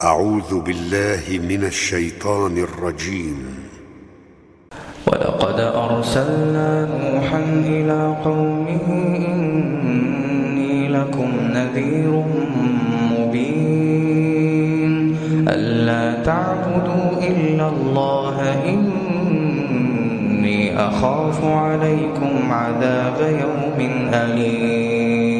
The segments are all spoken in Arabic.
أعوذ بالله من الشيطان الرجيم. ولقد أرسلنا نوحا إلى قومه إني لكم نذير مبين. ألا تعبدوا إلا الله إني أخاف عليكم عذاب يوم أليم.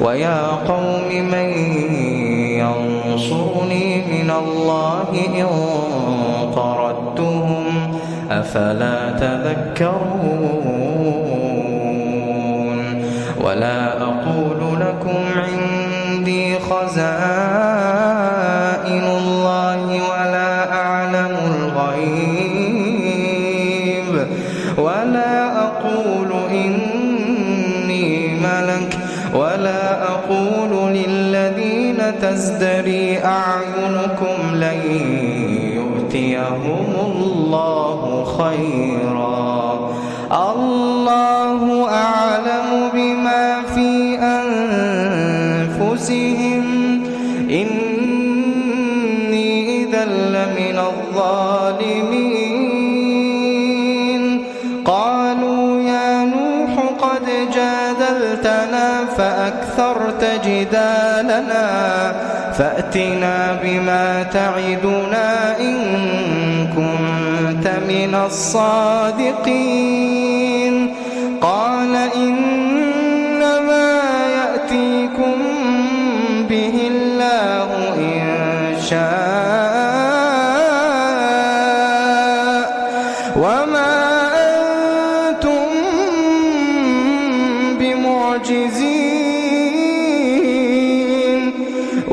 ويا قوم من ينصرني من الله إن طردتهم أفلا تذكرون ولا أقول لكم عندي خزائن أعينكم لن يؤتيهم الله خيرا. فأكثرت جدالنا فأتنا بما تعدنا إن كنت من الصادقين. قال إنما يأتيكم به الله إن شاء. وما أنتم بمعجزين.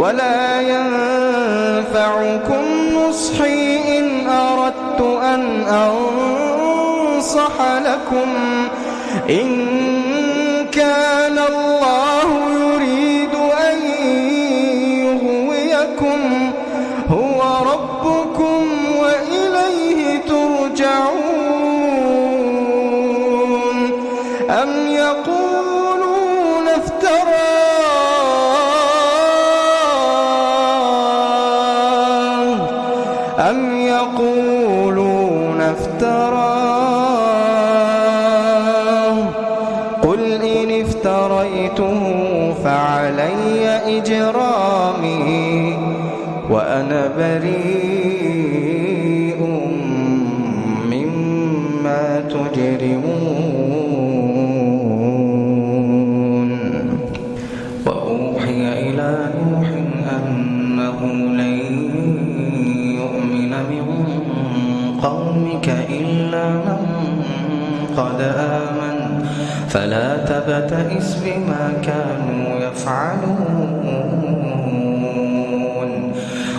ولا ينفعكم نصحي إن أردت أن أنصح لكم إن أم يقولون افتراه قل إن افتريته فعلي إجرامي وأنا بريء قد آمن. فلا تبتئس بما كانوا يفعلون.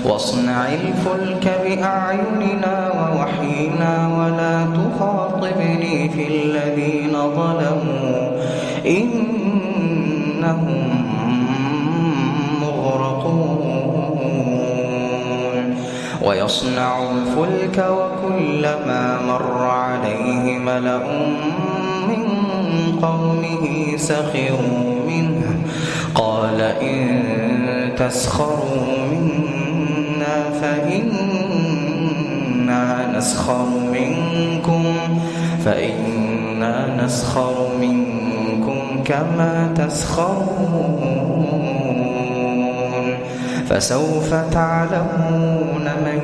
واصنع الفلك بأعيننا ووحينا ولا تخاطبني في الذين ظلموا. إنهم ويصنع الفلك وكلما مر عليه ملأ من قومه سخروا منه. قال إن تسخروا منا فإنا نسخر منكم فإنا نسخر منكم كما تسخرون. فسوف تعلمون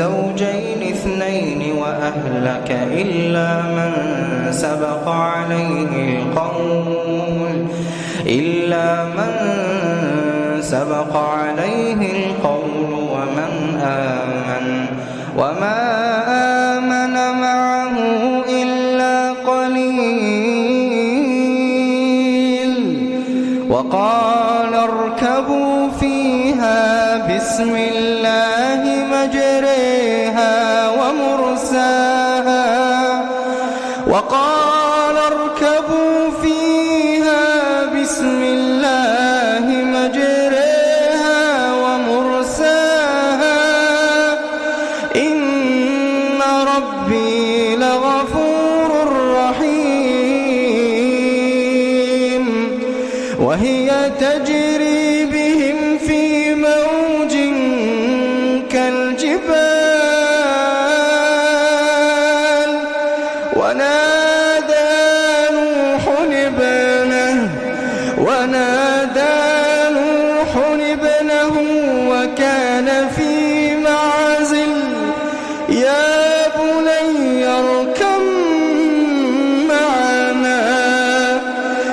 زوجين اثنين وأهلك إلا من سبق عليه القول إلا من سبق عليه القول ومن آمن وما آمن معه إلا قليل. وقال اركبوا فيها بسم الله.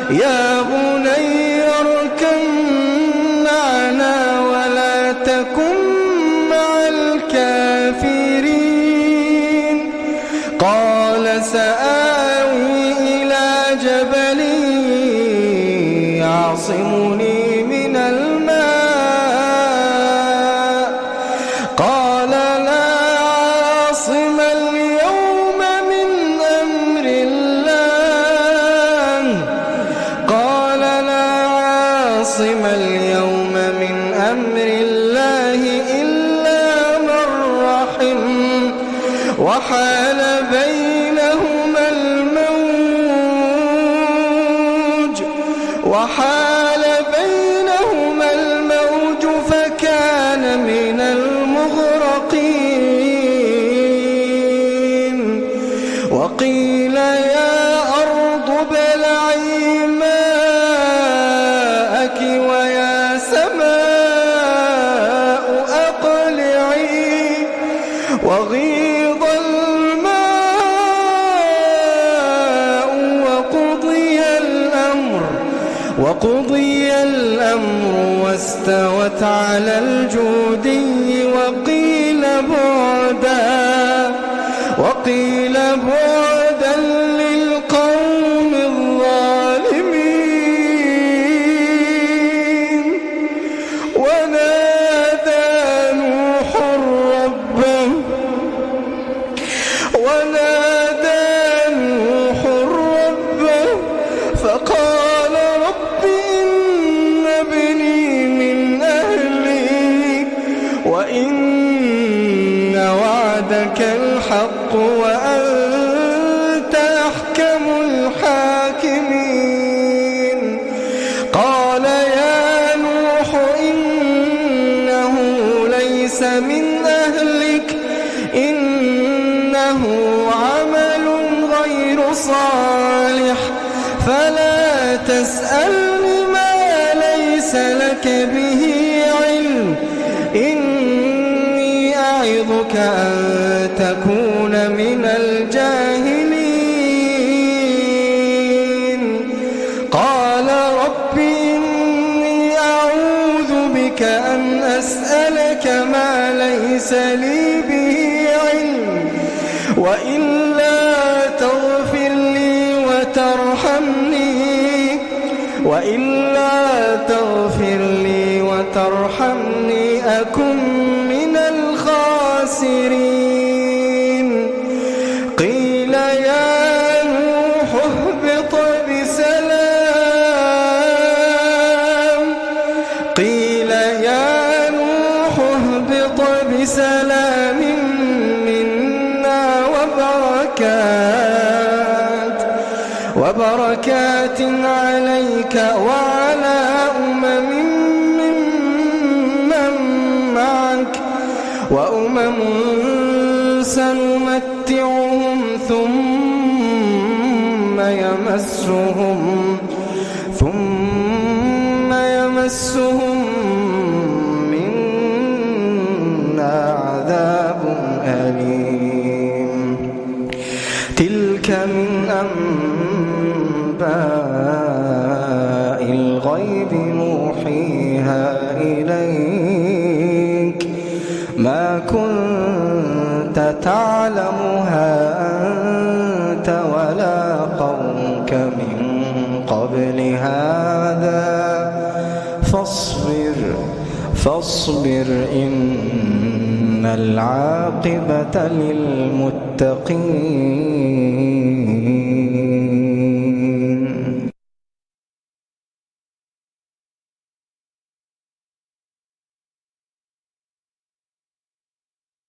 يا وحال بينهما الموج فكان من المغرقين. وقيل يا أرض ابلعي ماءك ويا سماء أقلعي. وغيض وقضي الأمر واستوت على الجودي وقيل بعدا وقيل بعدا وإن وعدك الحق وأنت أحكم الحاكمين. قال يا نوح إنه ليس من أهلك إنه عمل غير صالح. فلا تسألني ما ليس لك به علم إني يعظك أن تكون من الجاهلين. قال رب إني أعوذ بك أن أسألك ما ليس لي به علم وإلا تغفر لي وترحمني وإلا تغفر لي وترحمني أكن الخاسرين سنمتعهم ثم يمسهم ثم يمسهم منا عذاب أليم. تلك من أنباء فاصبر فاصبر إن العاقبة للمتقين.